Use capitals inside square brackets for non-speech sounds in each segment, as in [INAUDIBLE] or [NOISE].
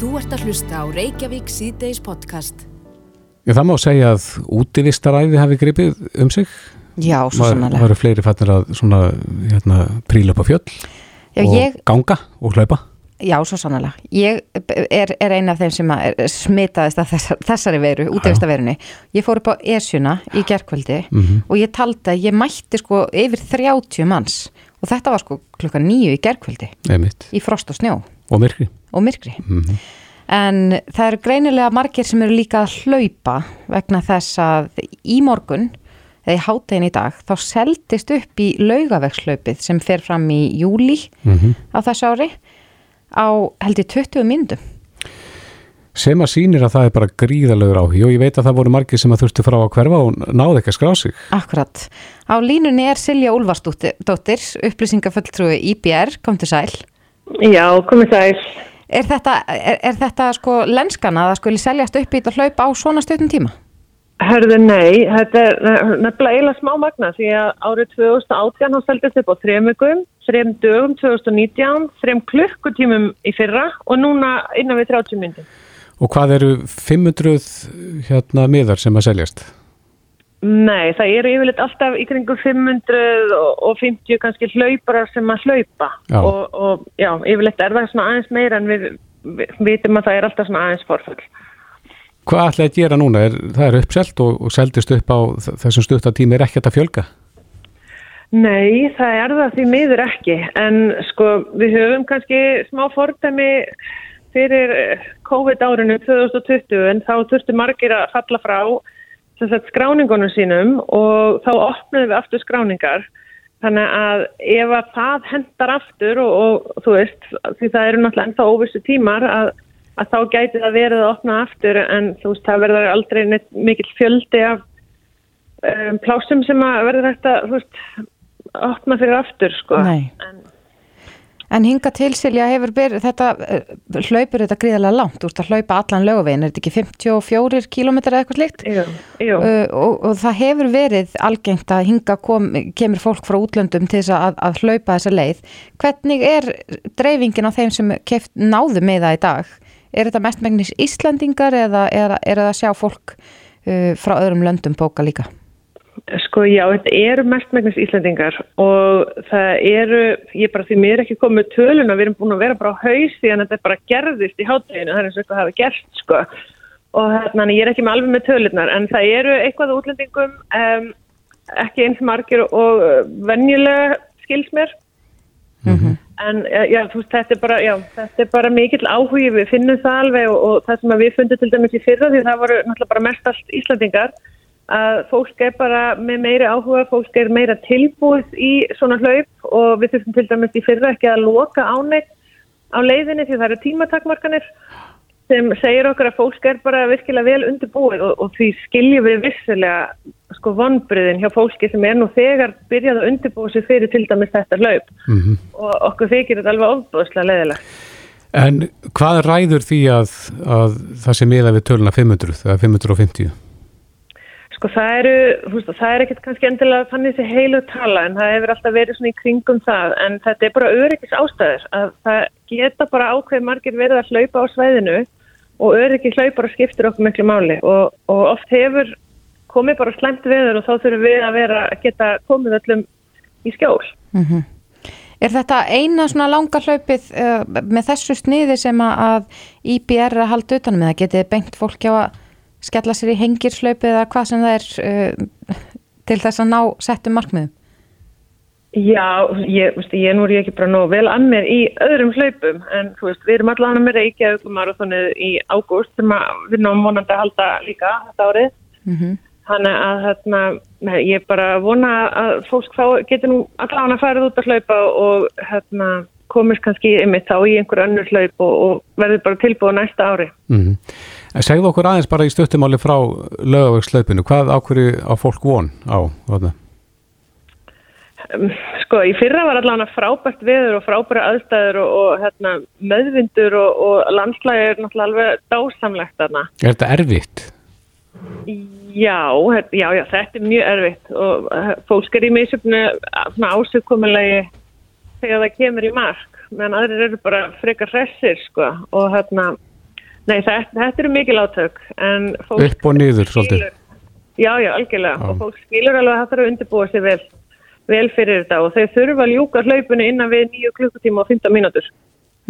Þú ert að hlusta á Reykjavík síðdeis podcast. Já, það má segja að útivistaræði hafi gripið um sig. Já, svo Það sannlega. eru fleiri fannir að svona, hérna, príla upp á fjöll Já, og ég, ganga og hlaupa. já, svo sannlega. Ég er, er eina af þeim sem að smitaðist af þessar, þessari veru, útvista verunni. Ég fór upp á Esjuna í gerkvöldi Mhm. og ég taldi að ég mætti sko yfir 30 manns og þetta var sko klukka nýju í gerkvöldi Einmitt. í frost og snjó Og myrkri. Og myrkri. Mhm. En það eru greinilega margir sem eru líka að hlaupa vegna þess að í morgun, eða í háttegin í dag, þá seldist upp í laugavegslaupið sem fer fram í júli Mhm. á þessu ári á held í 20 myndum. Sem að sýnir að það er bara gríðalegur áhugi og ég veit að það voru margir sem að þurftu frá að hverfa og náðu ekki að skrá sig. Akkurat. Á línunni er Silja Úlfarsdóttir, upplýsingafulltrúi IBR, kom til sæl. Já, komið sæl. Er þetta, er, er þetta sko lenskana að það skuli seljast upp í þetta hlaup á svona stöðum tíma? Herðu, nei, þetta er nefnilega eiginlega smá magna því að árið 2018 hann seldist upp á þrejum vikum, þrejum dögum 2019, þrejum klukkutímum í fyrra og núna innan við 30 myndum. Og hvað eru 500 hérna miðar sem að seljast? Nei, það eru yfirleitt alltaf í kringum 500 og, og 50 kannski hlauparar sem að hlaupa Já. og, og já, yfirleitt er það svona aðeins meira en við, við vitum að það er alltaf svona aðeins forfull. Hvað ætlaði að gera núna? Er, það er uppselt og, og seldist upp á þessum stuttatími er ekkert að fjölga? Nei, það er það því miður ekki en sko við höfum kannski smá fordæmi fyrir eh, COVID-árinu 2020 en þá þurftu margir að falla frá sagt, skráningunum sínum og þá opnaðum við aftur skráningar þannig að ef að það hendar aftur og, og þú veist því það eru náttúrulega ennþá óvissu tímar að, að þá gæti það verið að opna aftur en þú veist það verður aldrei mikill fjöldi af um, plásum sem að verður að þú veist, opna fyrir aftur sko. En, En hinga til Silja hefur verið, þetta eh, hlaupur þetta gríðarlega langt, þú ert að hlaupa allan lögavegin, er þetta ekki 54 kílómetrar eða eitthvað slikt? jú, jú. Uh, og, og það hefur verið algengt að hinga kom, kemur fólk frá útlöndum til þess að, að hlaupa þessa leið. Hvernig er dreifingin á þeim sem keft, náðu með það í dag? Er þetta mestmengnis Íslandingar eða er, er það að sjá fólk uh, frá öðrum löndum bóka líka? Sko já, þetta eru mestmægnis Íslandingar og það eru, ég bara því mér er ekki komið töluna, við erum búin að vera bara á haus því að þetta bara gerðist í hátteginu, það er eins og eitthvað hafi gerst sko. Og hérna ég er ekki með alveg með tölunar en það eru eitthvað útlendingum um, ekki eins margir og uh, venjulega skils mér. En eh, já, þú veist, þetta er bara, já, þetta er bara mikill áhugi, við finnum það alveg og, og það sem að við fundum til dæmis í fyrra því það voru náttúrulega bara mest allt Íslandingar að fólk er bara með meiri áhuga, fólk er meira tilbúið í svona hlaup og við þurfum til dæmis í fyrra ekki að loka áneitt á leiðinni því það eru tímatakmarkanir sem segir okkur að fólk er bara virkilega vel undirbúið og, og því skiljum við vissilega sko vonbriðin hjá fólki sem er nú þegar byrjað að undirbúið sig fyrir til dæmis þetta hlaup Mm og okkur þykir þetta alveg ofbúðslega leiðilegt. En hvað ræður því að, að það sé miða við töluna 500 eða 550? Sko það eru, veist, það er ekkert kannski endilega þannig þessi heilu tala en það hefur alltaf verið svona í kringum það en þetta er bara öryggis ástæður að það geta bara ákveð margir verið að hlaupa á svæðinu og öryggis hlaupar og skiptir okkur miklu máli og, og oft hefur komið bara slæmt veður og þá þurfum við að vera að geta komið öllum í skjól. Er þetta eina svona langa hlaupið uh, með þessu sniði sem að, IBR að halda utanum eða getið bengt fólki á að skella sér í hengirslaupið eða hvað sem það er uh, til þess að ná settum markmiðum? Já, ég, veist, ég nú er ég ekki bara nóg vel að mér í öðrum hlaupum en þú veist, við erum allan með Reykjavík marathonið í ágúst sem að við náum vonandi að halda líka þetta árið. Mm Þannig að hérna, ég bara vona að fólk þá getur nú allan að fara út að hlaupa og hérna, komist kannski ymmið þá í einhver önnur hlaup og, og verður bara tilbúið næsta ári. Mm En segðu okkur aðeins bara í stuttumáli frá lögavegslaupinu, hvað ákverju á fólk von á? Um, Sko, í fyrra var allan að frábært veður og frábæra aðstæður og, og hérna, meðvindur og, og landslægi er náttúrulega alveg dásamlegt þarna. Er þetta erfitt? Já, já, já, þetta er mjög erfitt og fólk er í misjöfnu ásökkumulegi þegar það kemur í mark meðan aðrir eru bara frekar hressir sko og hérna Nei, þetta, þetta eru mikil átök en fólk Upp og niður svolítið. Já, já, algjörlega Já. og fólk skilur alveg að það þarf að undirbúa sig vel, vel fyrir þetta og þau þurfa að ljúka hlaupinu innan við 9 klukkutíma og 15 mínútur.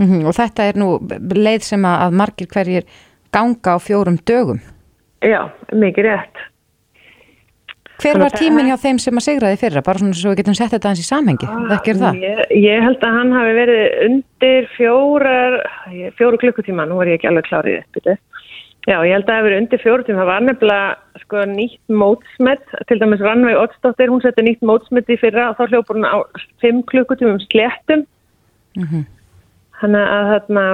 Mm og þetta er nú leið sem að, að margir hverjir ganga á fjórum dögum. Já, mikið rétt. Hver var það- hjá þeim sem að sigraði fyrra? Bara svona svo við getum sett þetta hans í samhengi. Þekkir það? Ég, ég held að hann hafi verið undir fjórar, fjóru klukkutíma, nú er ég ekki alveg klárið uppbytið. Já, ég held að það verið undir fjóru tíma. Það var nefnilega sko, nýtt mótsmet, til dæmis Rannveig Oddsdóttir, hún setti nýtt mótsmet í fyrra og þá hljópur hún á 5 klukkutímum sléttum. Þannig að þarna,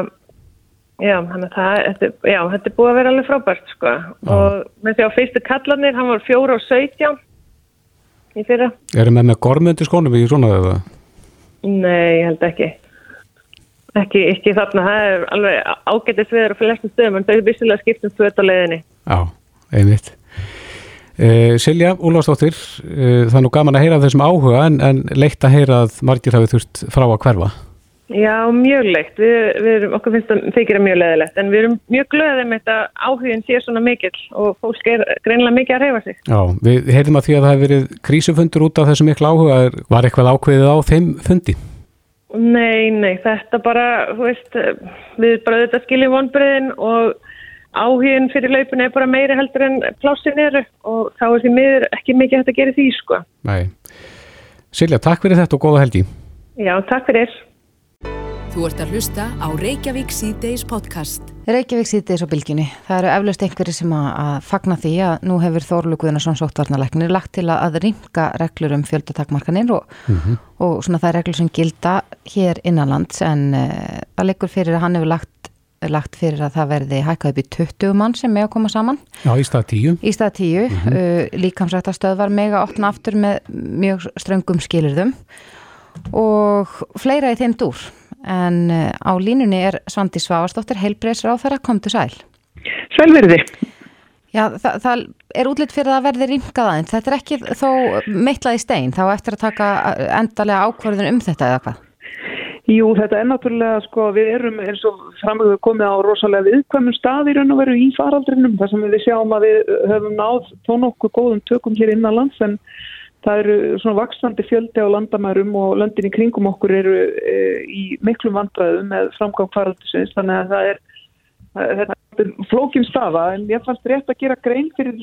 já, það, þetta, já, þetta er búið að vera alveg frábært, sko. Og með því á fyrstu kallarnir, hann var 4 og 17 í fyrra. Erum við með gormundi skónum í svona eða? Nei, ég held ekki. Ekki, ekki þarna, það er alveg ágættis viður á flestum stöðum, en þau er vissilega skiptum föt á leiðinni. Já, einmitt. Uh, Silja, Úlfarsdóttir, uh, það er nú gaman að heyra þessum áhuga en, en leitt að heyra að margir hafi þurft frá að hverfa. Já, mjög leitt. Við, við erum, okkur finnst það þykir að mjög leiðilegt, en við erum mjög glöðið með þetta áhugin sé svona mikill og fólk er greinilega mikið að reyfa sig. Já, við heyrðum að því að það hefði verið krísufundur út af þessum miklu áhuga. Var eitthvað ákveðið á þeim fundi? Nei, nei, þetta bara, þú veist, við bara þetta skiljum vonbreiðin og áhugin fyrir laupinu er bara meiri heldur en plássin eru og þá er því miður ekki mikið hægt að gera því, sko. Nei. Silja, takk fyrir þetta og góða helgi. Já, takk fyrir. Þú ert að hlusta á Reykjavík C-Days podcast. Reykjavík sýtis á bylginni. Það eru eflaust einhverju sem að, að fagna því að nú hefur Þorlu Guðnarsson sóttvarnalæknir lagt til að, að ringa reglur um fjöldatakmarkanir og, og svona það er reglur sem gilda hér innanlands en uh, það leikur fyrir að hann hefur lagt, lagt fyrir að það verði hækkað upp í 20 mann sem með að koma saman Já, í stað tíu. í stað 10. Mm -hmm. líkamsrætta stöðvar með að opna aftur með mjög ströngum skilurðum og fleira í þeim dúr. En uh, á línunni er Svandi á þeirra, komdu sæl. Sælverði. Já, það, það er útlitt fyrir að verði ringað aðeins. Þetta er ekki þó meitlað í stein, þá eftir að taka endalega ákvarðun um þetta eða hvað? Jú, þetta er náttúrulega, sko, við erum eins og framöfu komið á rosalega viðkvæmum stað í raun og veru í faraldrinum, þar sem við sjáum að við höfum náð þó nokkuð góðum tökum hér innan lands, en það eru svona vaksandi fjöldi á landamærum og löndin í kringum okkur eru e, í miklum vandræðum með framgang faraldrisins, þannig að það er, þetta er flókin staða, en ég fannst rétt að gera grein fyrir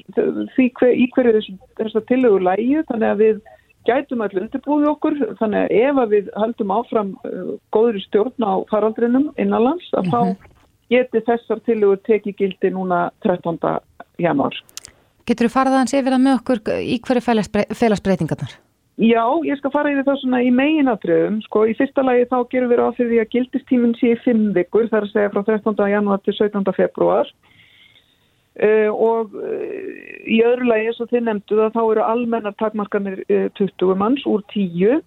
því hver, í hverju þessu, þessu tillögur lægi, þannig að við gætum allir undirbúið okkur þannig að ef að við höldum áfram uh, góður stjórn á faraldrinum innanlands að þá geti þessar tilugur tekið gildi núna 13. januar. Getur þú farið aðeins yfir það með okkur í hverju félagsbreytingarnar? Já, ég skal fara yfir það svona í meginatriðum. Sko, í fyrsta lagi þá gerum við ráð fyrir því að gildistíminn sé í fimm vikur, það er að segja frá 13. januar til 17. februar. Uh, og uh, í öðru lagi eins og þið nefndu það þá eru almennar takmarkanir uh, 20 manns úr 10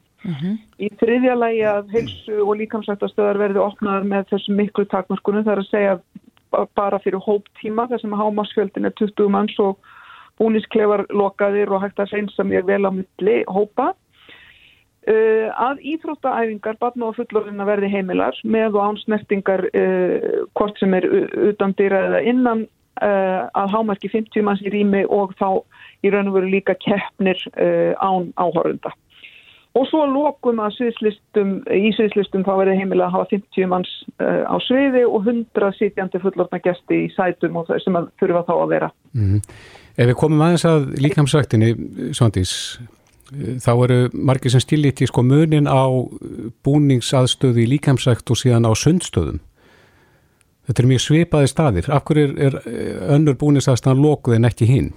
í þriðja lagi að heilsu og líkamsrættastöðar verði opnaðar með þessum miklu takmarkunum það er að segja ba- bara fyrir hóptíma þar sem hámasfjöldin er 20 manns og búnisklefar lokaðir og hægt að reynsa mjög vel á milli hópa Uh, að íþróttaæfingar barna og fullorðina verði heimilar með og án snertingar uh, hvort sem er utan dýra eða innan uh, að hámarki 50 manns í rými og þá í raun og veru líka keppnir án áhorunda. Og svo lokum að sviðslistum, í sviðslistum þá verði heimilega að hafa 50 manns uh, á sviði og 100 sitjandi fullorðna gesti í sætum og það sem að þurfa þá að vera. Mm. Ef við komum aðeins að líkamsræktinni, Svandís, eh, þá eru margir sem stillit í sko munin á búningsaðstöðu í líkamsrækt og síðan á sundstöðum. Þetta er mjög svipaði staðir. Af hverju er, er eh, önnur búningsaðstöðan lokuð en ekki hinn?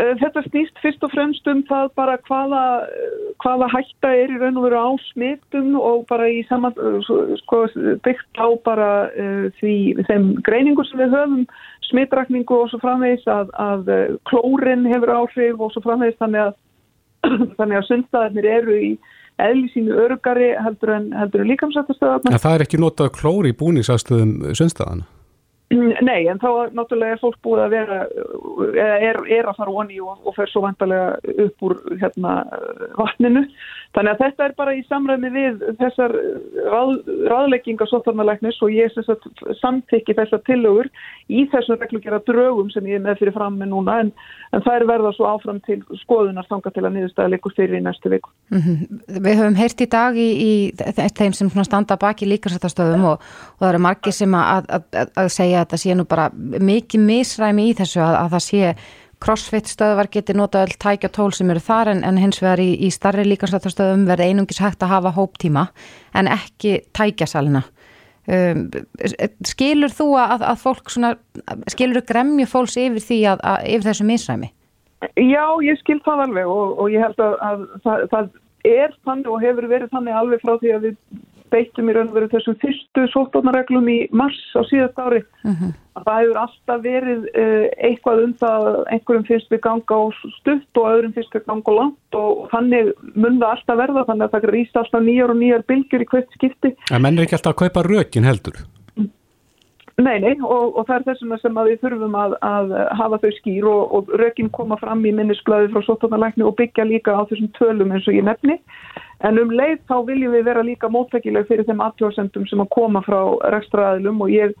Uh, Þetta snýst fyrst og fremst um það bara hvaða, uh, hvaða hætta er í raun og veru á smitum og bara í saman, uh, sko, byggt á bara uh, því þeim greiningur sem við höfum, smitrakningu og svo framvegis að, að klórin hefur áhrif og svo framvegis þannig að, [CLEARS THROAT] þannig að sundstæðarnir eru í eðli sínu örugari heldur en, en líkamsættastöðarna. Það er ekki notað klóri í búningsaðstöðum sundstæðana? [CLEARS THROAT] Nei, en þá náttúrulega er fólk búið að vera, er, er að fara onni og, og fer svo vantarlega upp úr hérna, vatninu. Þannig að þetta er bara í samræmi við þessar ráð, ráðleggingar sóttarnalæknis og ég samtykki þessar tillögur í þessum reglugjara drögum sem ég er með fyrir fram með núna en, en það er verða svo áfram til skoðunar þanga til að niðurstaða leikur fyrir í næstu viku. Mm -hmm. Við höfum heyrt í dag í, í þeim sem standa baki líkarsættastöðum og, og það eru margi sem að, að, að segja að þetta sé nú bara mikið misræmi í þessu að, að það sé crossfit stöðvar geti nota öll tækja tól sem eru þar en, en hins vegar í, í starri líkarsættastöðum verði einungis hægt að hafa hóptíma en ekki tækjasalina. Um, skilur þú að, að fólk svona, skilur þú gremju fólks yfir því að, að yfir þessu misræmi? Já, ég skil það alveg og, og ég held að, að það, það er þannig og hefur verið þannig alveg frá því að við beittum í raun og veru þessum fyrstu sóttónareglum í mars á síðast ári uh mhm. -huh. að það hefur alltaf verið uh, eitthvað um það einhverjum finnst við ganga á stutt og öðrum finnst við ganga á langt og þannig mun það alltaf verða þannig að það rýst alltaf nýjar og nýjar bylgjur í hvert skipti. En menn er ekki alltaf að kaupa rökin heldur? Nei, nei og, og það er þessum sem að við þurfum að, að hafa þau skýr og, og rökin koma fram í minnisblöðu frá sóttónalækni og byggja líka á þessum tölum eins og ég nefni. En um leið þá viljum við vera líka móttækileg fyrir þeim aðtjóðsendum sem að koma frá rekstraðilum og ég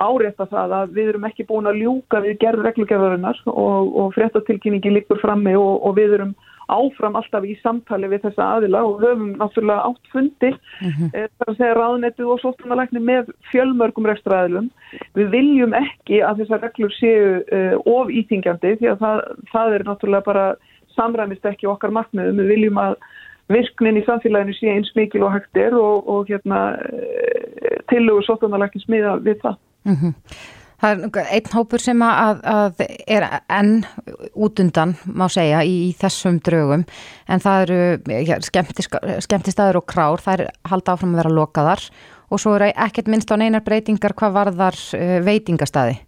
árétta það að við erum ekki búin að ljúka við gerð reglugjörðarinnar og, og fréttatilkynningi líkur frammi og við erum áfram alltaf í samtali við þessa aðila og höfum náttúrulega átt fundi mm -hmm. þar að segja ráðnettið og sóttunalækni með fjölmörgum rekstraðilum. Við viljum ekki að þessar reglur séu uh, of ítingjandi því að það, það er náttúrulega bara samræmist ekki okkar markmiðum. Við viljum að virknin í samfélaginu sé eins mikil og hægt er og, og hérna, tilugur sóttanarlækins miða við það. Mm -hmm. Það er einn hópur sem að, að er enn út undan, má segja, í, í þessum draugum, en það eru ja, skemmtistæður og krár, það er halda áfram að vera lokaðar og svo eru ekkert minnst á neinar breytingar hvað varðar uh, veitingastæði.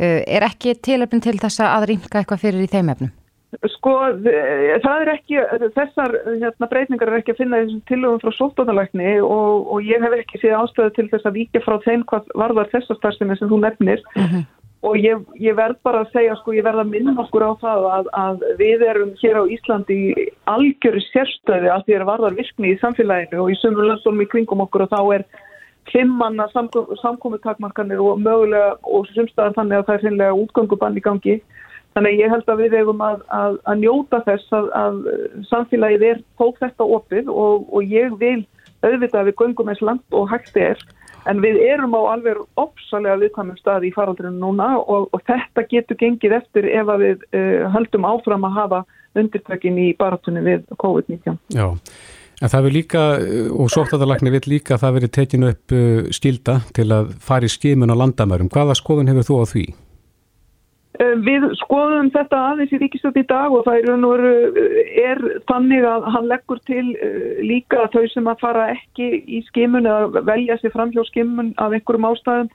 Uh, er ekki tilöfn til þess að rýmka eitthvað fyrir í þeim efnum? Sko, það er ekki, þessar hérna, breytingar er ekki að finna þessum tilögum frá sóttónalækni og, og ég hef ekki séð ástöðu til þess að vika frá þeim hvað varðar þessar starfsemi sem þú nefnir uh mhm. -huh. og ég, ég verð bara að segja, sko, ég verð að minna okkur á það að, að við erum hér á Íslandi algjöru sérstöði að því að varðar virkni í samfélaginu og í sömurlandsdólum í kringum okkur og þá er klimmanna samkominntakmarkanir og mögulega og sumstaðar þannig að það er finlega útgöngubann í gangi Þannig ég held að við hefum að, að, að njóta þess að, að samfélagið er tók þetta opið og, og ég vil auðvitað að við göngum eins land og hægt er en við erum á alveg opsalega viðkvæmum staði í faraldrinu núna og, og þetta getur gengið eftir ef að við uh, höldum áfram að hafa undirtökin í baratunni við COVID-19. Já, en það vil líka, og sóttaðarlagni vil líka að það veri tekinu upp uh, skilda til að fara í skimun á landamærum. Hvaða skoðun hefur þú á því? Eh, við skoðum þetta aðeins í ríkistöld í dag og það er, eh, er þannig að hann leggur til eh, líka þau sem að fara ekki í skimun eða velja sér fram hjá skimun af einhverjum ástæðum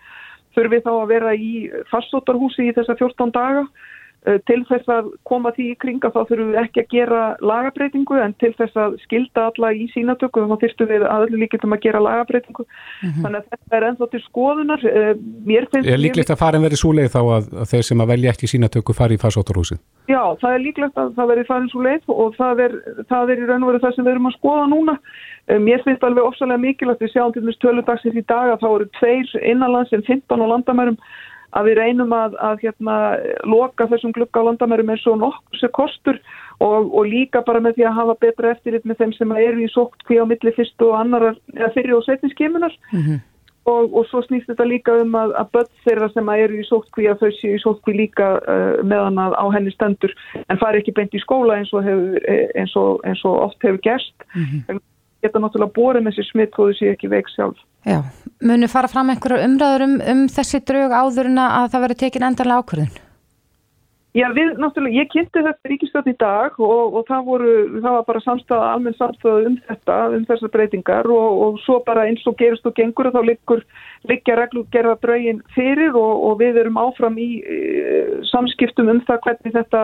þurfi þá að vera í fastsótarhúsi í þessa 14 daga til þess að koma því í kringa þá þurfum við ekki að gera lagabreitingu en til þess að skilda alla í sínatöku þá þurftum við að öllu líkildum að gera lagabreitingu. Mm -hmm. Þannig að þetta er ennþá til skoðunar. Eh, mér finnst... Er líklegt að farin verið svo leið þá að, að þeir sem að velja ekki sínatöku fari í farsóttarhúsi? Já, það er líklegt að það verið farin svo leið og það er, það er í raun og verið það sem við erum að skoða núna. Eh, mér finnst alveg ofsalega mikilvægt við sjáum til dæmis töludagsins í dag að þá eru tveir innanlands en 15 á landamærum að við reynum að, að hérna, loka þessum glukka á landamærum eins og nokkur sem kostur og, og líka bara með því að hafa betra eftirlit með þeim sem eru í sótt hví á milli fyrst og annar eða fyrir og setniskimunar mm -hmm. og, og svo snýst þetta líka um að, að börn þeirra sem eru í sótt hví að þau séu í sótt hví líka uh, meðan að á henni stendur en fari ekki beint í skóla eins og, hefur, eh, eins eins og oft hefur gerst mm -hmm. Geta náttúrulega borið með sér smitt og séu ekki veik sjálf Já, munu fara fram einhverju umræður um, um þessi draug áðurina að það veri tekin endanlega ákvörðun? Já, við, náttúrulega, ég kynnti þetta ríkistöld í dag og, og það voru, það var bara samstæða, almenn samstæða um þetta, um þessar breytingar og, og svo bara eins og gerist og gengur og þá liggur, liggja reglugerða draugin fyrir og, og við erum áfram í e, samskiptum um það hvernig þetta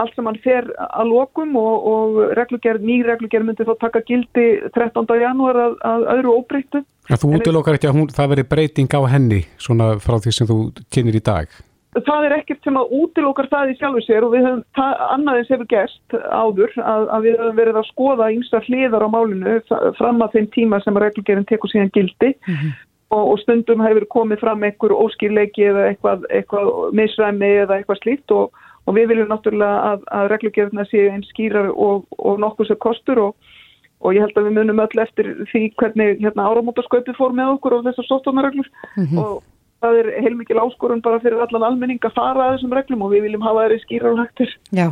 allt sem hann fer að lokum og, og reglugerð, ný reglugerð myndi þá taka gildi 13. janúar að, að öðru óbreyttu. Þú útilokkar ekki að hún, það veri breyting á henni svona frá því sem þú kynir í dag? Það er ekkert sem að útilokkar það í sjálfu sér og við höfum annaðins hefur gerst áður að, að við höfum verið að skoða yngsta hliðar á málinu fram að þeim tíma sem reglugerðin tekur síðan gildi mm -hmm. og, og stundum hefur komið fram einhver óskýrleiki eða eitthvað, eitthvað misræmi eða eitthvað slíkt og og við viljum náttúrulega að, að reglugjörðina séu einn skýrar og, og nokkuð sem kostur og, og ég held að við munum öll eftir því hvernig hérna, áramótasköpið fór með okkur og þessar sóttónareglur mm -hmm. og það er heilmikið áskorun bara fyrir allan almenning að fara að þessum reglum og við viljum hafa þeirri skýrar og hægtir. Já,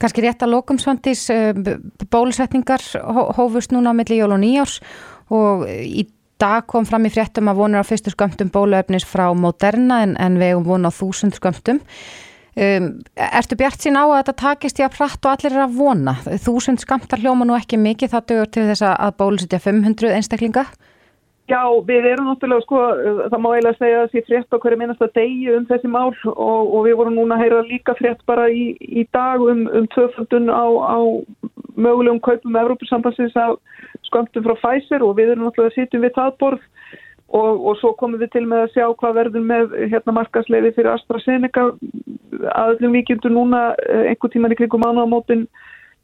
kannski rétt að lokumsvandis eh, bólusetningar hófust núna á milli jól og nýjárs og í dag kom fram í fréttum að vonur á fyrstu skömmtum bóluefnis frá Moderna en, en við hefum vonað á þúsund skömmtum Um, ertu bjart sín á að þetta takist í að pratt og allir er að vona? Þúsund skamtar hljóma nú ekki mikið, það dögur til þess að bólusitja 500 einstaklinga? Já, við erum náttúrulega, sko, það má eiginlega segja sé frétt á hverju minnast að degi um þessi mál og, og við vorum núna að heyra líka frétt bara í, í dag um, um tvöfaldun á, á mögulegum kaupum Evrópusambansins af skamtum frá Pfizer og við erum náttúrulega að sitjum við það borð Og, og svo komum við til með að sjá hvað verður með hérna markasleiði fyrir AstraZeneca aðlum vikjöndu núna eh, einhver tíman í kringum mánuðamótin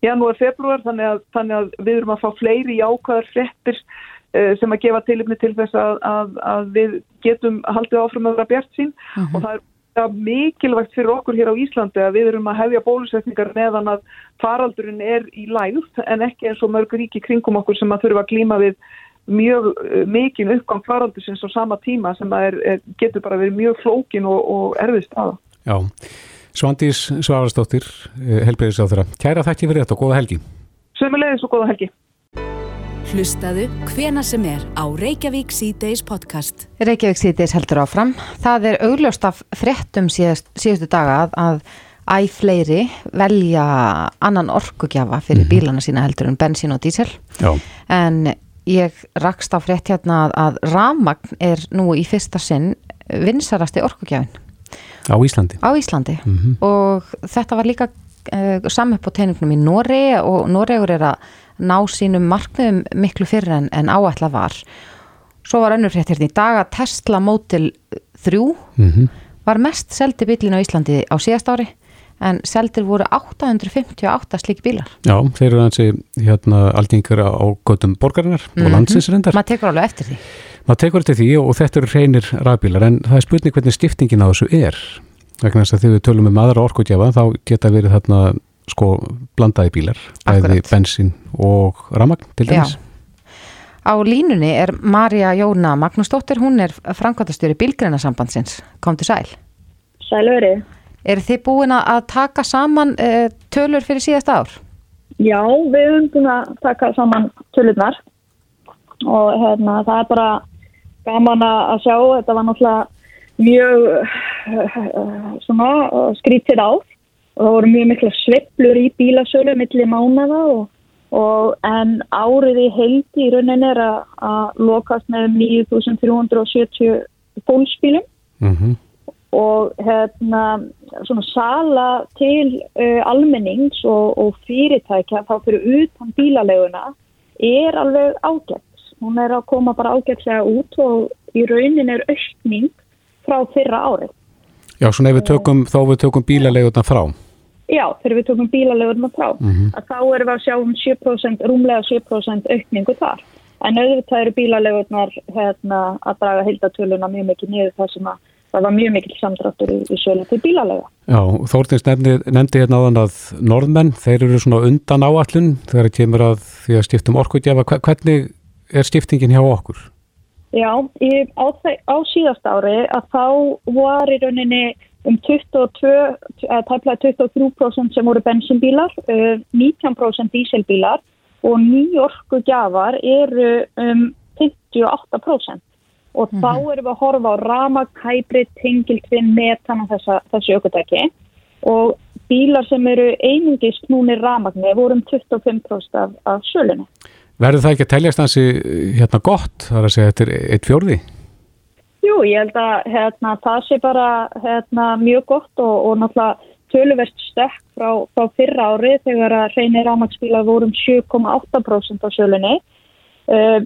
janúar, februar þannig að, þannig að við erum að fá fleiri jákvæðar frettir uh, sem að gefa tilipni til þess að, að, að við getum haldið áfram að vera bjart sín uh mhm. -huh. og það er mikilvægt fyrir okkur hér á Íslandi að við erum að hefja bólusetningar meðan að faraldurinn er í lægð en ekki eins og mörg ríki kringum okkur sem að þurfa að klíma við mjög eh, mikil uppgang faraldusins á sama tíma sem er, er, getur bara verið mjög flókin og, og erfið staða. Já, Svandís Svarastóttir, eh, þeirra. Kæra þakki fyrir þetta og góða helgi. Sömulegis og góða helgi. Hlustaðu hvena sem er á Reykjavík C-Days podcast. Reykjavík C-Days heldur áfram. Það er augljóst af frettum síðast, síðustu daga að, að æg fleiri velja annan orkugjafa fyrir mm -hmm. bílana sína heldur en bensín og dísel. Já. En ég rakst á frétt hérna að ramagn er nú í fyrsta sinn vinsarasti orkugjafin á Íslandi, á Íslandi. Mm -hmm. og þetta var líka uh, eh, saman på teiningnum í Nóri og Nóriður er að ná sínum marknum miklu fyrir en, en áætla var svo var önnur frétt hérna í dag að Tesla Model 3 mm -hmm. var mest seldi bílin á Íslandi á síðast ári en seldir voru 858 slík bílar. Já, þeir eru hansi hérna algengur á göttum borgarinnar mm -hmm. og mhm. landsinsrendar. Maður tekur alveg eftir því. Maður tekur eftir því og þetta eru reynir rafbílar en það er spurning hvernig stiftingin á þessu er. Vegna þess að þegar við tölum um aðra orkutjafa þá geta verið þarna sko blandaði bílar, bæði bensin og ramagn til dæmis. Já. Á línunni er Marja Jóna Magnúsdóttir, hún er framkvæmtastjóri Bílgreinasambandsins. Kom til sæl. Sælverið. Er þið búin að taka saman uh, tölur fyrir síðast ár? Já, við höfum búin að taka saman tölurnar. Og hérna, það er bara gaman að sjá, þetta var náttúrulega mjög uh, svona, uh, skrítið á og það voru mjög mikla sveplur í bílasölu millir mánada og, og en árið í heildi í rauninni er að, að lokast með 9370 fólksbílum. Mm -hmm og hérna svona sala til uh, almennings og, og fyrirtækja þá fyrir utan bílaleguna er alveg ágætt. Hún er að koma bara ágætlega út og í raunin er aukning frá fyrra árið. Já, svona ef við tökum, þá við tökum bílaleguna frá? Já, þegar við tökum bílaleguna frá. Mm -hmm. þá erum við að sjá um 7%, rúmlega 7% aukningu þar. En auðvitað eru bílalegunar hérna, að draga hildatöluna mjög mikið niður það sem að það var mjög mikil samdráttur í, í sölu til bílalega. Já, Þórtins nefndi hérna áðan að norðmenn, þeir eru svona undan áallun þegar það kemur að því að stiftum orkutjafa. Hvernig er stiftingin hjá okkur? Já, í, á, á síðast ári að þá var í rauninni um 22, tæmlega 23% sem voru bensinbílar, 19% díselbílar og nýjorkugjafar eru um 58% og þá mhm. erum við að horfa á ramag, hybrid, tengiltvinn, metan og þessa, þessu ökutæki og bílar sem eru einungist núni ramagni vorum 25% af, af sölunni. Verður það ekki að teljast hansi hérna gott, þar að segja þetta er eitt fjórði? Jú, ég held að hérna, það sé bara hérna, mjög gott og, og náttúrulega töluvert stökk frá, frá fyrra ári þegar að reynir ámagsbílar vorum 7,8% á sölunni. Uh,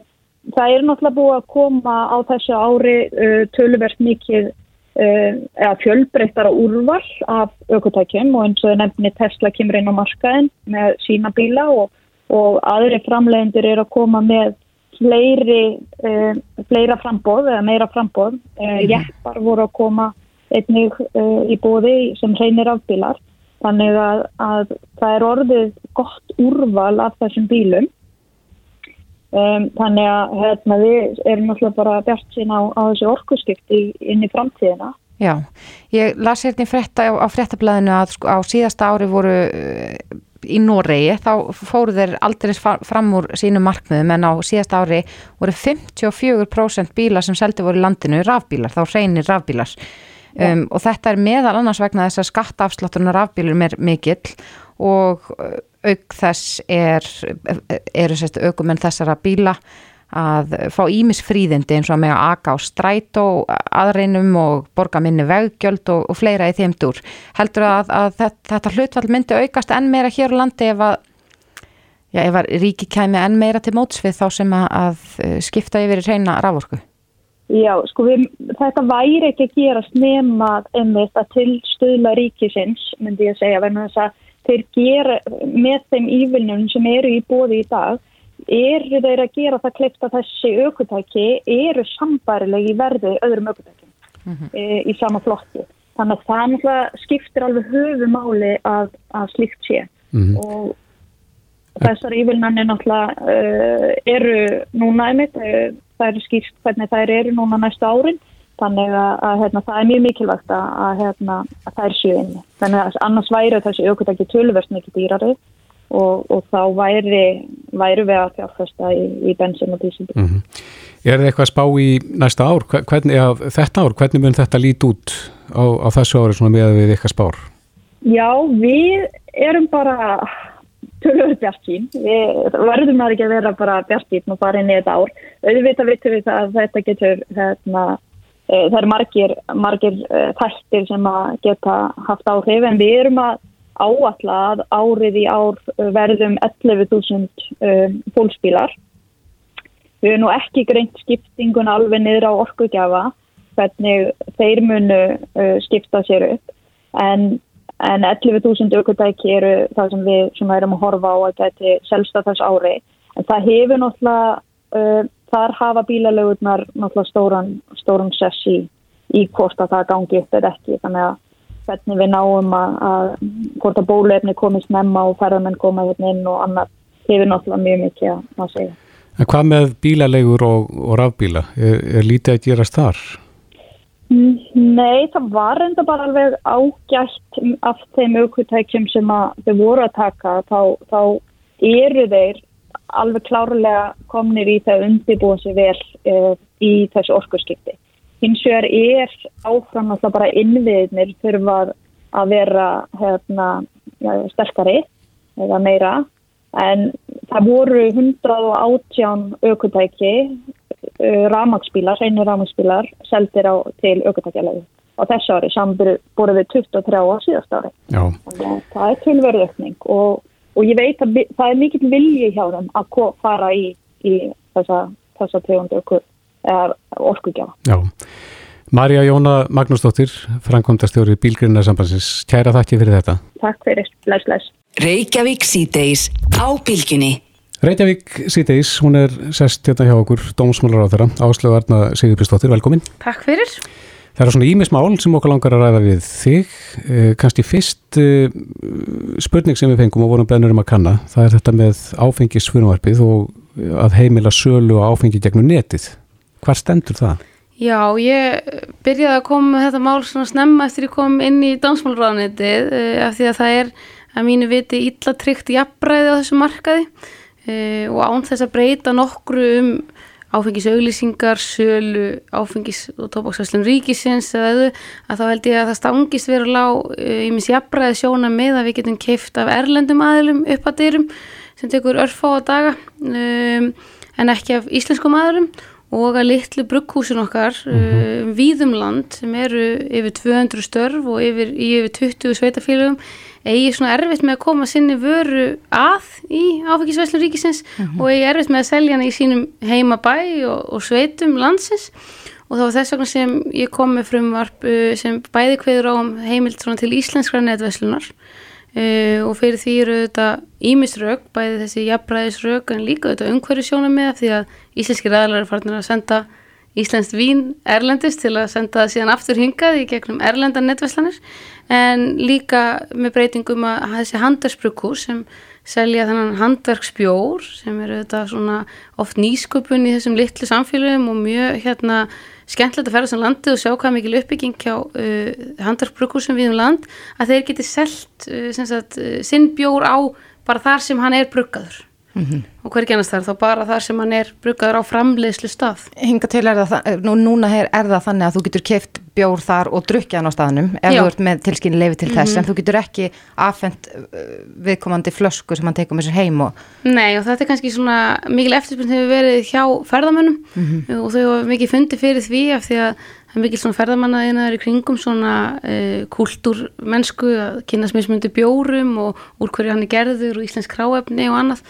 það er náttúrulega búið að koma á þessu ári uh, töluvert mikið uh, fjölbreyttara úrval af aukotækjum og eins og nefnir Tesla kemur inn á markaðin með sína bíla og, og aðri framlegendur er að koma með fleiri, fleira frambóð eða meira frambóð. Mm. Jeppar voru að koma einnig uh, í bóði sem reynir afbílar. Þannig að, að það er orðið gott úrval af þessum bílum. Um, þannig að hérna, við erum náttúrulega bara bjart sín á, á þessu orkusskipti inn í framtíðina. Já, ég las hérna í frétta á, fréttablaðinu að sko, á síðasta ári voru uh, í Noregi, þá fóru þeir aldrei fram úr sínu markmiðum en á síðasta ári voru 54% bílar sem seldi voru í landinu rafbílar, þá reynir rafbílar. Um, og þetta er meðal annars vegna þess að skattaafsláttunar afbílum er mikill og uh, auk þess er, eru sérst aukumenn þessara bíla að fá ímisfríðindi eins og með að aka á stræt og aðreinum og borga minni veggjöld og, og fleira í þeim dúr. Heldur að, að þetta, hlutfall myndi aukast enn meira hér á landi ef að, já, ef að ríki kæmi enn meira til mótsvið þá sem að, að skipta yfir í reyna rávorku? Já, sko við, þetta væri ekki að gera snema einmitt að tilstöðla ríkisins, myndi ég að segja, verðan þess að þeir gera með þeim ívilnum sem eru í bóði í dag, eru þeir að gera það kleipt að þessi aukutæki eru sambærilegi í verði öðrum aukutækjum mm -hmm. e, í sama flokki. Þannig að það skiptir alveg höfumáli að, að slíkt sé mm -hmm. og þessar ívilnanir náttúrulega uh, eru núna einmitt, uh, það eru skýrst hvernig þær eru núna næstu árin þannig að, að hérna, það er mjög mikilvægt að, að, hérna, að það er sjöinni þannig að annars væri þessi aukvitað ekki tölverst mikið dýrari og, og þá væri, væri við að fjárfesta í, í bensin og dísil mm -hmm. Er það eitthvað að spá í næsta ár? Hvernig, ja, þetta ár, hvernig mun þetta lít út á, á þessu ári með við eitthvað spár? Já, við erum bara tölur bjart sín. Við verðum að ekki vera bara bjart sín og fara inn í þetta ár. Auðvitað vitum við að þetta getur, hérna, það eru margir, margir e, þættir sem að geta haft áhrif en við erum að áalla að árið í ár verðum 11.000 e, fólksbílar. Við erum nú ekki greint skiptingun alveg niður á orkugjafa hvernig þeir munu skipta sér upp en en 11.000 aukvöldæki eru það sem við sem erum að horfa á að geti selsta þess ári en það hefur náttúrulega þar hafa bílalögurnar náttúrulega stóran, stóran sessi í hvort að það gangi upp eða ekki þannig að hvernig við náum að, að hvort að bólefni komist nefna og ferðarmenn koma hérna inn og annað hefur náttúrulega mjög mikið að, að segja En hvað með bílalegur og, og rafbíla? Er, er lítið að gerast þar? Nei, það var enda bara alveg ágætt af þeim aukvitækjum sem þau voru að taka þá, þá eru þeir alveg klárlega komnir í það undirbúa sér vel uh, í þessu orkurskipti. Hins vegar er áfram alltaf bara innviðnir þurfa að vera hérna, ja, sterkari eða meira en það voru 118 aukvitæki uh, ramagsbílar, einu ramagsbílar seldir á til aukvitækjalegu á þessu ári saman búið við 23 á síðast ári. Það er tilverðaukning og, og ég veit að það er mikill vilji hjá þeim að fara í, í þessa, þessa tegundu orkugjafa. Já. Marja Jóna Magnúsdóttir, framkvæmdastjóri Bílgrinarsambansins, kæra þakki fyrir þetta. Takk fyrir, bless, bless. Reykjavík síðdeis á Bílginni. Reykjavík síðdeis, hún er sest hérna hjá okkur, dómsmálar á þeirra, Áslögu Arna Sigurbjörnsdóttir, velkomin. Takk fyrir. Það er svona ímismál sem okkur langar að ræða við þig. Eh, Kanski fyrst eh, spurning sem við fengum og vorum beðnur um að kanna, það er þetta með áfengisfunvarpið og að heimila sölu og áfengi gegnum netið. Hvar stendur það? Já, ég byrjaði að koma með þetta mál svona snemma eftir ég kom inn í dansmálurraðnitið eh, af því að það er að mínu viti illa tryggt jafnbræði á þessu markaði og án þess að breyta nokkru um áfengisauglýsingar, sölu, áfengis og tópaksvæslun ríkisins eða öðu að þá held ég að það stangist verið lág í mis jafnbræði sjóna með að við getum keift af erlendum aðlum upp að dyrum sem tekur örfá á daga um, en ekki af íslenskum aðlum og að litlu brugghúsin okkar mm -hmm. uh, víðum land sem eru yfir 200 störf og yfir, yfir 20 sveitafélögum eigi svona erfitt með að koma sinni vöru að í áfengisvæslu ríkisins mm -hmm. og eigi erfitt með að selja hana í sínum heimabæ og, og sveitum landsins og þá var þess vegna sem ég kom með frumvarp uh, sem bæði hverður á um heimild til íslenskra netvæslunar uh, og fyrir því eru þetta ímisrög, bæði þessi jafnbræðisrög en líka þetta umhverju sjónum með því að íslenski ræðlar er farin að senda Íslenskt vín erlendist til að senda það síðan aftur hingað í gegnum erlenda netvæslanir en líka með breytingum að þessi handarsbrukkur sem selja þannan handverksbjór sem eru þetta svona oft nýsköpun í þessum litlu samfélagum og mjög hérna skemmtilegt að ferða sem landið og sjá hvað mikil uppbygging hjá uh, handverksbrukkur sem við um land að þeir geti selt uh, sagt, uh, sinn bjór á bara þar sem hann er bruggaður Mm -hmm. og hver genast þar þá bara þar sem hann er brukaður á framleiðslu stað Hinga til er það, nú, núna er, er það þannig að þú getur keift bjór þar og drukja hann á staðnum ef Já. þú ert með tilskynni leifi til þess mm -hmm. en þú getur ekki afhengt uh, viðkomandi flösku sem hann tekur með sér heim og... Nei og þetta er kannski svona mikil eftirspunni hefur verið hjá ferðamönnum mm -hmm. og þau hafa mikið fundið fyrir því af því að það er mikil svona ferðamannaðinaður í kringum svona uh, kultúrmennsku að kynast mismundi bjórum og úr hverju hann er gerður og íslensk kráefni og annað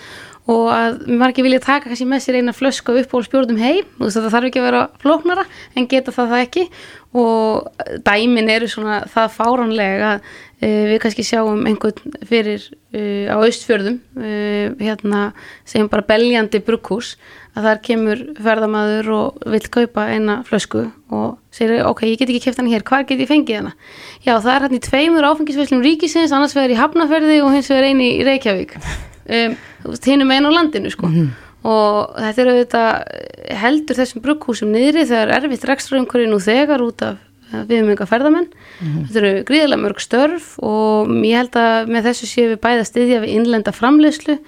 og að ekki vilja taka kannski með sér eina flösku upp og spjóðum heim það þarf ekki að vera flóknara en geta það það ekki. Og dæmin eru svona það fáránlega að uh, við kannski sjáum einhvern fyrir uh, á austfjörðum uh, hérna segjum bara beljandi brukkus að þar kemur ferðamaður og vil kaupa eina flösku og segir ok, ég get ekki kæft hann hér, hvað get ég fengið hana? Já, það er hérna í tveimur áfengisveslum ríkisins, annars vegar í Hafnaferði og hins vegar eini í Reykjavík um, hinnum einn á landinu sko. mm og þetta eru þetta heldur þessum brugghúsum niðri þegar erfitt rekstraumhverju nú þegar út af við um einhver ferðamenn. Mm þetta eru gríðilega mörg störf og ég held að með þessu séu við bæða stiðja við innlenda framleyslu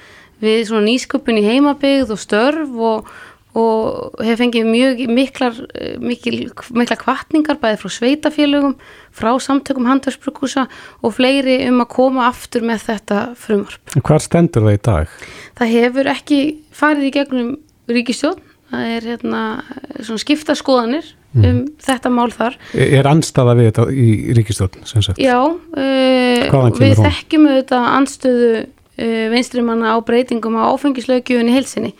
við svona nýsköpun í heimabygð og störf og og hef fengið mjög miklar mikil, mikla kvartningar bæði frá sveitafélögum, frá samtökum handverksbrukúsa og fleiri um að koma aftur með þetta frumvarp. Hvað stendur það í dag? Það hefur ekki farið í gegnum ríkistjón, það er hérna svona skiptarskoðanir mm. um þetta mál þar. Er anstaða við þetta í ríkistjón sem sagt? Já, uh, við þekkjum auðvitað anstöðu uh, vinstrimanna á breytingum á áfengislaugjöfunni hilsinni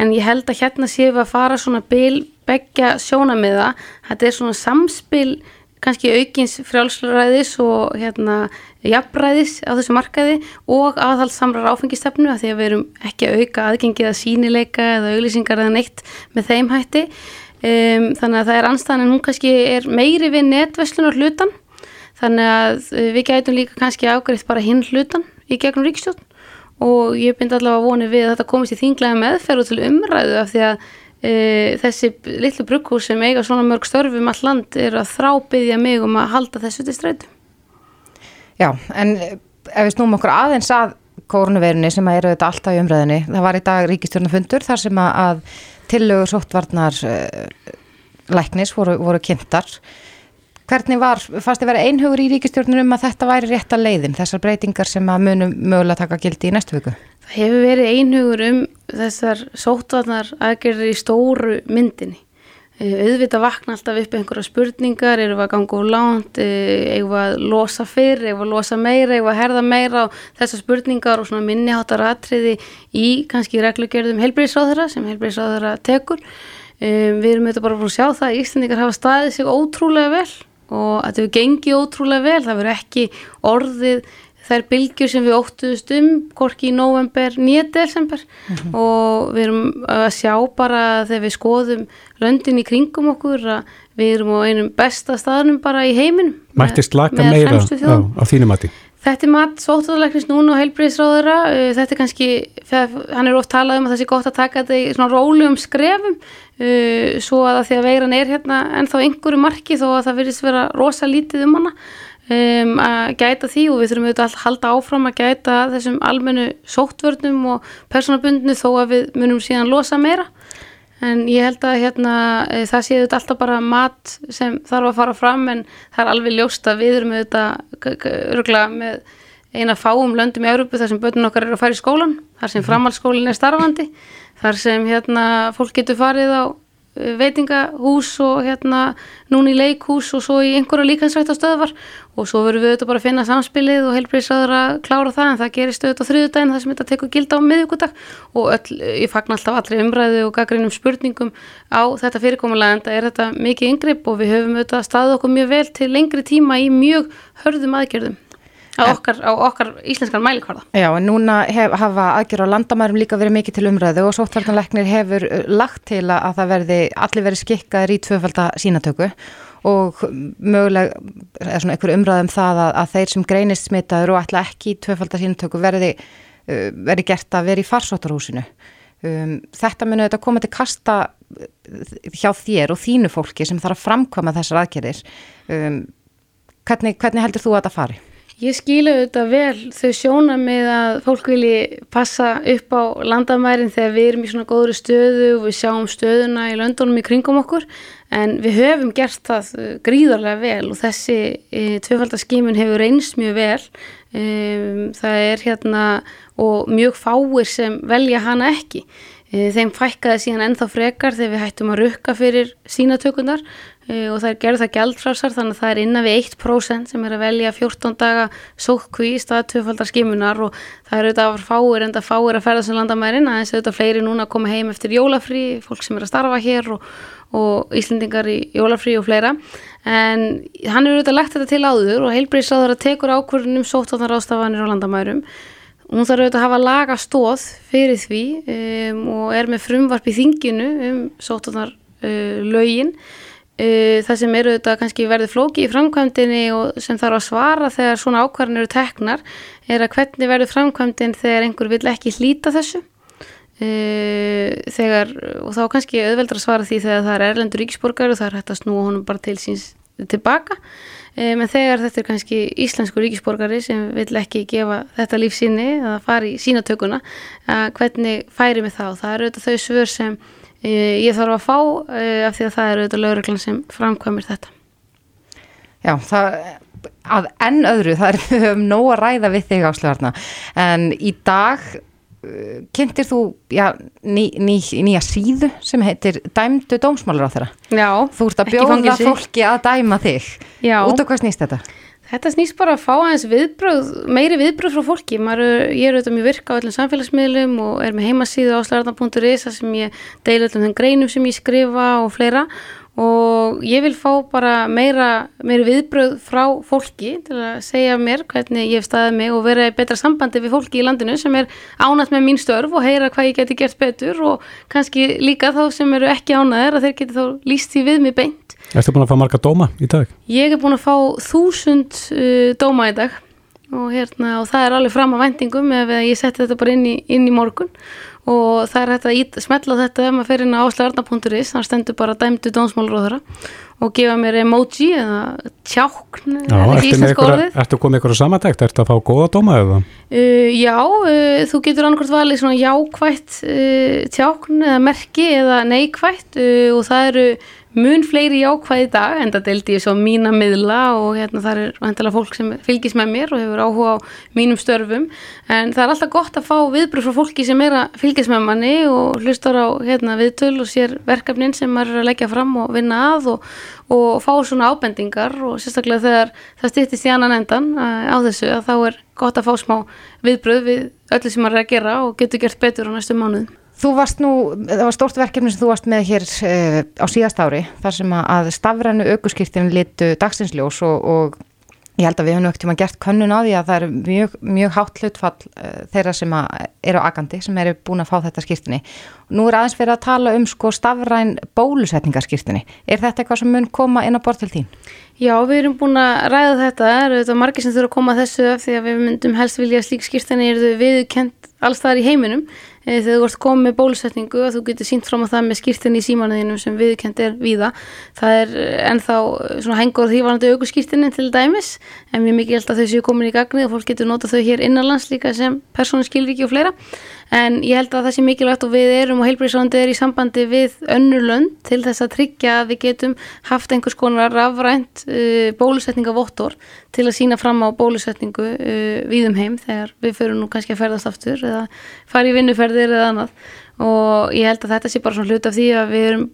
en ég held að hérna séum við að fara svona bil begja sjónamiða þetta er svona samspil kannski aukins frjálsræðis og hérna jafnræðis á þessu markaði og aðhaldssamrar áfengistefnu að því að við erum ekki að auka aðgengið að sínileika eða auglýsingar eða neitt með þeim hætti. Um, þannig að það er anstæðan en hún kannski er meiri við netverslunar hlutan þannig að við gætum líka kannski ágreitt bara hinn hlutan í gegnum ríkstjórn og ég bind allavega vonið við að þetta komist í þinglega meðferð og til umræðu af því að e, þessi litlu brugghús sem eiga svona mörg störfum all land er að þrábyðja mig um að halda þessu til streytu. Já, en ef við snúum okkur aðeins að kórnuverunni sem að eru þetta alltaf í umræðinni, það var í dag ríkistjórnafundur þar sem að tillögur sóttvarnar uh, læknis voru, voru kynntar Hvernig var, fannst þið vera einhugur í ríkistjórnum um að þetta væri rétt að leiðin, þessar breytingar sem að munum mögulega taka gildi í næstu viku? Það hefur verið einhugur um þessar sótvarnar aðgerðir í stóru myndinni. Eh, auðvitað vakna alltaf upp einhverja spurningar, eru við að ganga úr lánt, eru við að losa fyrr, eru við að losa meira, eru við að herða meira og þessar spurningar og svona minniháttar atriði í kannski reglugjörðum heilbreyðsráðara sem heilbreyðsráðara tekur. Um, við erum auðvitað bara að sjá það að Íslandingar hafa staðið sig ótrúlega vel og þetta hefur gengið ótrúlega vel, það verður ekki orðið þær bylgjur sem við óttuðust um, korki í november, nýja desember mm -hmm. og við erum að sjá bara þegar við skoðum löndin í kringum okkur að við erum á einum besta staðnum bara í heiminum. Mættist laka meira á, á þínum mati? Þetta er mat sóttáðalæknis núna og heilbreyðisráðura, uh, þetta er kannski, hann er oft talað um að það sé gott að taka þetta í svona rólegum skrefum. Uh, svo að því að veiran er hérna ennþá einhverju marki þó að það verðist vera rosa lítið um hana. Um, að gæta því og við þurfum auðvitað að halda áfram að gæta þessum almennu sóttvörnum og personabundinu þó að við munum síðan losa meira en ég held að hérna e, það séu þetta alltaf bara mat sem þarf að fara fram en það er alveg ljóst að við erum auðvitað öruglega með eina fáum löndum í Európu þar sem börnun okkar eru að fara í skólan þar sem mhm. framhaldsskólin er starfandi þar sem hérna fólk getur farið á veitingahús og hérna núni í leikhús og svo í einhverja líkansrætt á stöðvar. Og svo verðum við auðvitað bara að finna samspilið og heilbreyðsraður að klára það en það gerist auðvitað á þriðudaginn það sem þetta tekur gilda á miðugudag og öll, ég fagnar alltaf allri umræðu og gaggreinum spurningum á þetta fyrirkomulega en það er þetta mikið yngripp og við höfum auðvitað staðið okkur mjög vel til lengri tíma í mjög hörðum aðgerðum á okkar, á okkar íslenskar mælikvarða. Já, en núna hef, hafa aðgjör á landamærum líka verið mikið til umræðu og sóttvartanleiknir hefur uh, lagt til að það verði allir verið skikkaður í tvöfalda sínatöku og möguleg er svona einhver umræðum það að, að þeir sem greinist smitaður og ætla ekki í tvöfalda sínatöku verði, uh, verði gert að vera í farsóttarhúsinu. Um, þetta muni auðvitað koma til kasta uh, hjá þér og þínu fólki sem þarf að framkvama þessar aðgerðir. Um, hvernig, hvernig heldur þú að þetta fari? Ég skilu þetta vel þau sjóna með að fólk vilji passa upp á landamærin þegar við erum í svona góðri stöðu og við sjáum stöðuna í löndunum í kringum okkur. En við höfum gert það uh, gríðarlega vel og þessi e, tvöfaldarskimun hefur reynst mjög vel. E, það er hérna og mjög fáir sem velja hana ekki. E, þeim fækkaði síðan ennþá frekar þegar við hættum að rukka fyrir sínatökundar Eh, og það er gerð það gældfrásar þannig að það er innan við 1% sem er að velja 14 daga sókkví í stað tvöfaldar skimunar og það er auðvitað að fáir en það fáir að ferða sem landamærin. Aðeins auðvitað fleiri núna að koma heim eftir jólafrí fólk sem er að starfa hér og, og Íslendingar í jólafrí og fleira. En hann er auðvitað lagt þetta til áður og heilbreyðsraður að tekur ákvörðunum sóttáðnar ástafanir á landamærum. Hún þarf auðvitað að hafa laga stóð fyrir því um, og er með frumvarp í þinginu um sóttáðnar uh, lögin það sem eru þetta kannski verður flóki í framkvæmdini og sem þarf að svara þegar svona ákvarðin eru teknar er að hvernig verður framkvæmdin þegar einhver vil ekki hlýta þessu? Uh, þegar og þá kannski auðveldur að svara því þegar það er erlendur ríkisborgar og það er hægt að snúa honum bara til síns tilbaka. Um, en þegar þetta er kannski íslensku ríkisborgari sem vil ekki gefa þetta lífsíni að fara í sínatökuna hvernig færi með þá? Það eru þetta þau svör sem ég þarf að fá uh, af því að það eru auðvitað lauruglan sem framkvæmir þetta. Já, það, að enn öðru, það er [LAUGHS] við höfum nóg að ræða við þig ásluðarna, en í dag uh, kynntir þú já, ný, ný, nýja síðu sem heitir Dæmdu dómsmálur á þeirra. Já, Þú ert að bjóða fólki að dæma þig. Já. Út á hvað snýst þetta? Þetta snýst bara að fá aðeins viðbröð, meiri viðbröð frá fólki. Maður, ég er auðvitað mjög virka á öllum samfélagsmiðlum og er með heimasíðu áslarðan.is sem ég deila öllum þenn greinum sem ég skrifa og fleira og ég vil fá bara meira, meiri viðbröð frá fólki til að segja mér hvernig ég hef staðið mig og vera í betra sambandi við fólki í landinu sem er ánætt með mín störf og heyra hvað ég geti gert betur og kannski líka þá sem eru ekki ánæðir að þeir geti þá líst því við mig beint Erstu búin að fá marga dóma í dag? Ég er búin að fá þúsund uh, dóma í dag og, hérna, og það er alveg fram á vendingum ef ég setti þetta bara inn í, inn í morgun og það er hægt að smetla þetta ef maður fer inn á áslarna.is þar stendur bara dæmdu dómsmálróðara og gefa mér emoji eða tjákn Ertu komið ykkur á samantækt? Ertu að fá góða dóma eða? Uh, já, uh, þú getur annarkvæmt valið svona jákvætt uh, tjákn eða merki eða neikvætt uh, og það eru mun fleiri jákvæði í dag en það deldi ég svo mína miðla og hérna það er vantilega fólk sem fylgis með mér og hefur áhuga á mínum störfum en það er alltaf gott að fá viðbröð frá fólki sem er að fylgis með manni og hlustar á hérna, viðtöl og sér verkefnin sem maður er að leggja fram og vinna að og, og fá svona ábendingar og sérstaklega þegar það stýttist í annan endan á þessu að þá er gott að fá smá viðbröð við öllu sem maður er að gera og getur gert betur á næstu mánuðum. Þú varst nú, það var stort verkefni sem þú varst með hér uh, á síðast ári þar sem að stafrænu aukurskýrtin litu dagsinsljós og, og ég held að við hefum ekkert tíma gert könnun á því að það er mjög, mjög hátt hlutfall uh, þeirra sem eru agandi sem eru búin að fá þetta skýrtinni. Nú er aðeins fyrir að tala um sko stafræn bólusetningarskýrtinni. Er þetta eitthvað sem mun koma inn á bort til þín? Já, við erum búin að ræða þetta, það eru þetta margir sem þurfa að koma þessu af því að við myndum helst vilja slík skýrtinni eru viðkent alls þar í heiminum þegar þú ert komið með bólusetningu að þú getur sínt fram á það með skýrtinni í símanuðinu sem viðkend er víða það er ennþá svona hengur því varandi aukurskýrtinni til dæmis en mér mikið held að þau séu komin í gagni og fólk getur nota þau hér innanlands líka sem persónu skilriki og fleira. En ég held að það sé mikilvægt og við erum og heilbríðsvandi er í sambandi við önnurlönd til þess að tryggja að við getum haft einhvers konar afrænt bólusetningavottor til að sína fram á bólusetningu uh, við um heim þegar við förum nú kannski að ferðast aftur eða fara í vinnuferð ferðir eða annað og ég held að þetta sé bara svona hlut af því að við erum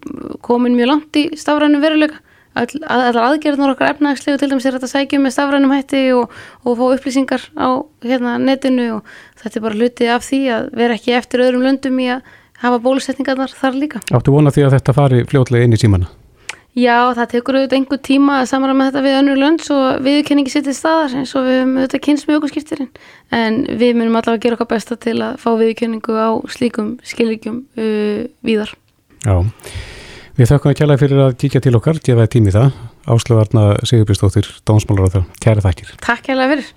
komin mjög langt í stafrænum veruleika allar aðgerðnar okkar efnagslegu til dæmis er þetta sækjum með stafrænum hætti og, og fá upplýsingar á hérna, netinu og þetta er bara hluti af því að vera ekki eftir öðrum löndum í að hafa bólusetningarnar þar líka. Áttu vona því að þetta fari fljótlega inn í símana? Já, það tekur auðvitað einhver tíma að samara með þetta við önnur lönd svo viðkenningi setið staðar eins og við höfum auðvitað kynst með okkur skiptirinn en við munum allavega að gera okkar besta til að fá viðkenningu á slíkum skilvíkjum uh, víðar. Já, við þakkum að kjæla fyrir að kíkja til okkar, gefa tími það Áslöfarna Sigurbjörnsdóttir, Dómsmálaráður Kæra þakkir. Takk kjæla fyrir.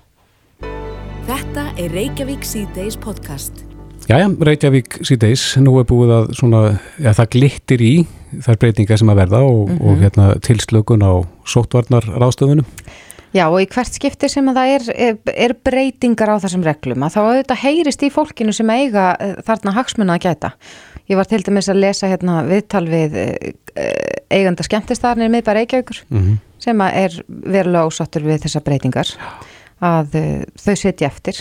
Þetta er Reykjavík C-Days podcast. Jæja, Reykjavík síðdeis, nú er búið að svona, ja, það glittir í þær breytingar sem að verða og, mm -hmm. og hérna, tilslökun á sóttvarnar ráðstöðunum. Já og í hvert skipti sem að það er, er, breytingar á þessum reglum að þá auðvitað heyrist í fólkinu sem eiga eh, þarna hagsmunna að gæta. Ég var til dæmis að lesa hérna viðtal við eh, eiganda skemmtistarnir miðbæra Reykjavíkur mm -hmm. sem er verulega ásattur við þessa breytingar að uh, þau setja eftir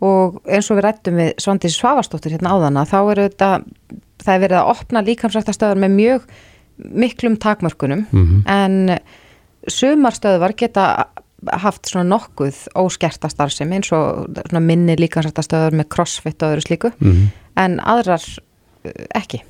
og eins og við rættum við Svandis Svavastóttir hérna áðana þá er þetta, það er verið að opna líkamsrættastöðar með mjög miklum takmörkunum mm -hmm. en sumarstöðvar geta haft svona nokkuð óskerta starfsemi eins og minni líkamsrættastöðar með crossfit og öðru slíku mm -hmm. en aðrar eh, ekki.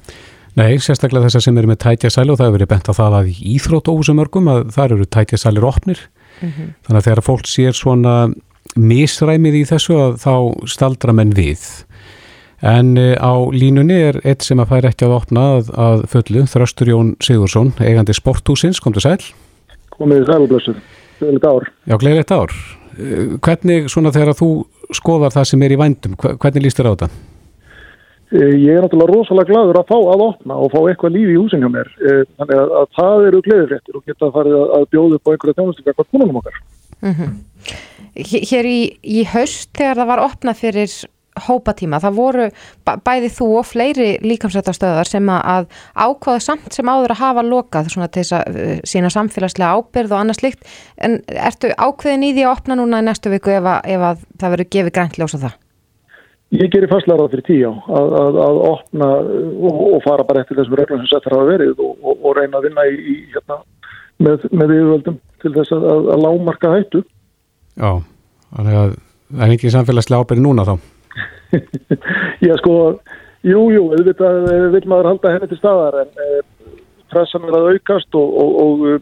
Nei, sérstaklega þessar sem eru með tætjasæli og það hefur verið bent á það að í Íþrótóhúsumörgum að það eru tætjasælir opnir mm -hmm. þannig að þegar fólk sér svona misræmið í þessu að þá staldra menn við en eh, á línunni er eitt sem að fær ekki að opna að, að fullu, Þröstur Jón Sigursson eigandi sporthúsins, kom til sæl Komið í sælublössu, gleðilegt ár. Já, gleðilegt ár. Eh, Hvernig svona þegar þú skoðar það sem er í vændum, hvernig líst þér á þetta? Eh, ég er náttúrulega rosalega gladur að fá að opna og fá eitthvað lífi í húsin hjá mér. Þannig að, að það eru gleðifréttir og geta farið að, að bjóða upp á einhverja tjónustingar hvað konunum okkar. Mm -hmm hér í, í haust þegar það var opnað fyrir hópatíma, það voru bæði þú og fleiri líkamsrættastöðar sem að ákvaða samt sem áður að hafa lokað svona til þess að uh, sína samfélagslega ábyrð og annað slikt en ertu ákveðin í því að opna núna í næstu viku ef að, ef að það verður gefið grænt ljósa það? Ég gerir fastlega fyrir tíu að, að, að opna og, og fara bara eftir þessum reglum sem settar hafa verið og, og, og reyna að vinna í, í hérna, með, með yfirvöldum til þess að lámarka hættu Já, þannig að það er ekki samfélagslega ábyrði núna þá. [LAUGHS] Já sko, jú, jú, auðvitað vil maður halda henni til staðar en e, pressan er að aukast og, og, og e,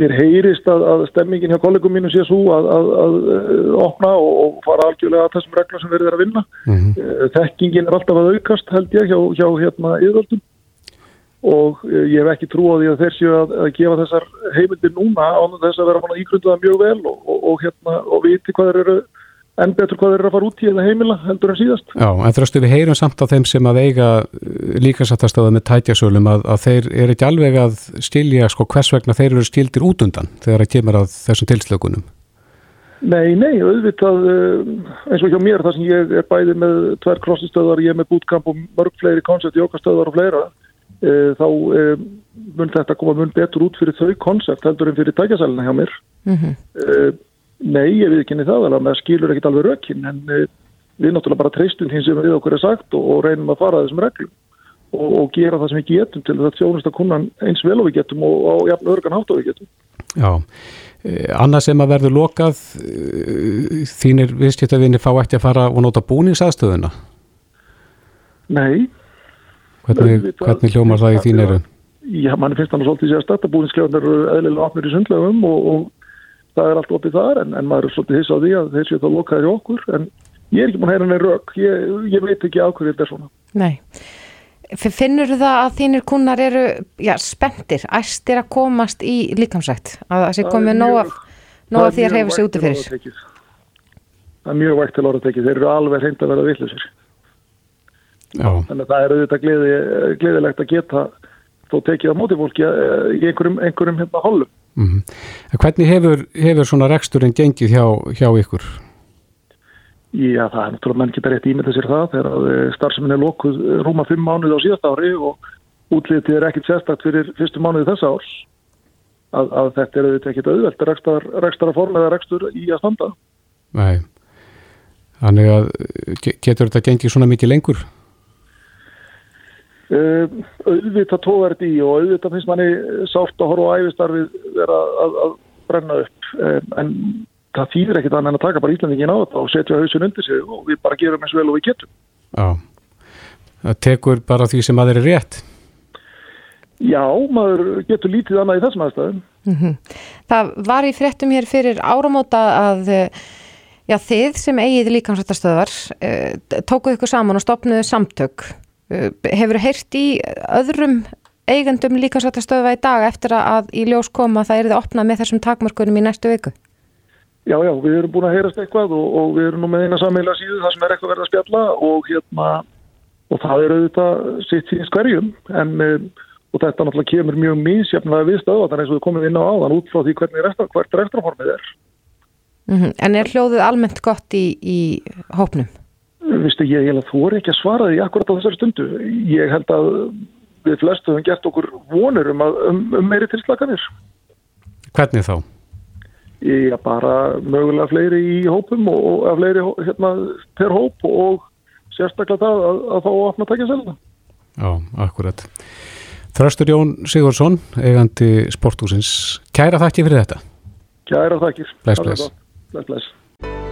mér heyrist að, að stemmingin hjá kollegum mínu sé svo að, að, að opna og, og fara algjörlega að þessum reglum sem verður að vinna. Mm -hmm. Þekkingin er alltaf að aukast held ég hjá, hjá hérna yðvöldum og eh, ég hef ekki trú á því að þeir séu að, að gefa þessar heimildir núna á þess að vera ígrundaða mjög vel og, og, og, hérna, og viti hvað þeir eru enn betur hvað þeir eru að fara út í eða heimila heldur en síðast. Já, en veist við heyrum samt á þeim sem að eiga eh, líkasattastöða með tætjasölum að, að þeir eru ekki alveg að stilja sko hvers vegna þeir eru stildir út undan þegar það kemur að þessum tilslökunum. Nei, nei, auðvitað eh, eins og hjá mér þar sem ég er bæði með tverr krossistöðar, ég er með bootcamp og mörg fleiri koncept, jókastöðar og fleira e, þá e, mun þetta koma mun betur út fyrir þau koncept heldur en fyrir tækjasæluna Nei, ég við niður það alveg með skilur ekkit alveg rökinn en við náttúrulega bara treystum því sem við okkur er sagt og, og reynum að fara þessum reglum og, og gera það sem við getum til að þjónust að kunna eins vel og við getum og á jafn örgan hátt og við getum. Já, annað sem að verður lokað þínir viðskiptavinni fá ekki að fara og nota búningsaðstöðuna? Nei. Hvernig, hvernig hljómar það í þín eru? Já, mann finnst þannig svolítið að startabúðinskjáðan eru eðlilega opnir í sundlegum og, og það er allt opið þar en, en maður er svolítið hissa á því að þeir séu þá lokaðir í okkur en ég er ekki búin að heyra henni rauk, ég, ég veit ekki ákveðið þetta er svona. Nei, finnur það að þínir kunnar eru já, spenntir, æstir að komast í líkamsrætt, að það sé komið nóg af, nóg af því að hefur sig úti fyrir? Það er mjög vægt til orða tekið, þeir eru alveg hreint að vera villusir. Já. Þannig að það er auðvitað gleði, gleðilegt að geta þó tekið á móti fólki eh, í einhverjum, einhverjum hérna hálfum. Mm -hmm. Hvernig hefur, hefur svona reksturinn gengið hjá, hjá ykkur? Já, það er náttúrulega menn geta rétt ímyndið sér það þegar eh, starfseminn er lókuð eh, rúma fimm mánuði á síðast ári og útlitið er ekkit sérstakt fyrir fyrstu mánuði þessa árs að, að þetta er auðvitað ekkit auðvelt rekstar að forma eða rekstur í að standa. Nei, þannig að getur þetta gengið svona mikið lengur? Uh, auðvitað tóverð í og auðvitað finnst manni sárt að horfa á æfistarfið vera að, að brenna upp um, en það þýðir ekkit annað en að taka bara Íslandingin á þetta og setja hausin undir sig og við bara gerum eins vel og við getum. Já, það tekur bara því sem að þeir eru rétt. Já, maður getur lítið annað í þessum aðstæðum. Mm -hmm. Það var í fréttum hér fyrir áramóta að já, þið sem eigið líkansrættastöðar eh, tókuð ykkur saman og stopnuðu samtök. Eh, hefur heyrt í öðrum eigendum líkansrættastöða í dag eftir að í ljós koma það er það opnað með þessum takmörkunum í næstu viku? Já, já, við erum búin að heyrast eitthvað og, og við erum nú með eina sammeila síðu það sem er eitthvað verið að spjalla og hérna og það er auðvitað sitt síðan skverjum en og þetta náttúrulega kemur mjög mísjafnlega við stöðvatan eins og við komum inn á áðan út frá því hvernig restra, hvert rekstraformið er. Mm -hmm. En er hljóðið almennt gott í, í hópnum? Vistu, ég held að þú er ekki að svara því akkurat á þessari stundu. Ég held að við flestu hefum gert okkur vonur um, að, um, um meiri tilslaganir. Hvernig þá? Já, bara mögulega fleiri í hópum og, fleiri hérna, per hóp og sérstaklega það að, að fá að opna takja selða. Já, akkurat. Þröstur Jón Sigursson, eigandi sporthúsins. Kæra þakki fyrir þetta. Kæra þakkir. Bless, bless. Bless, bless.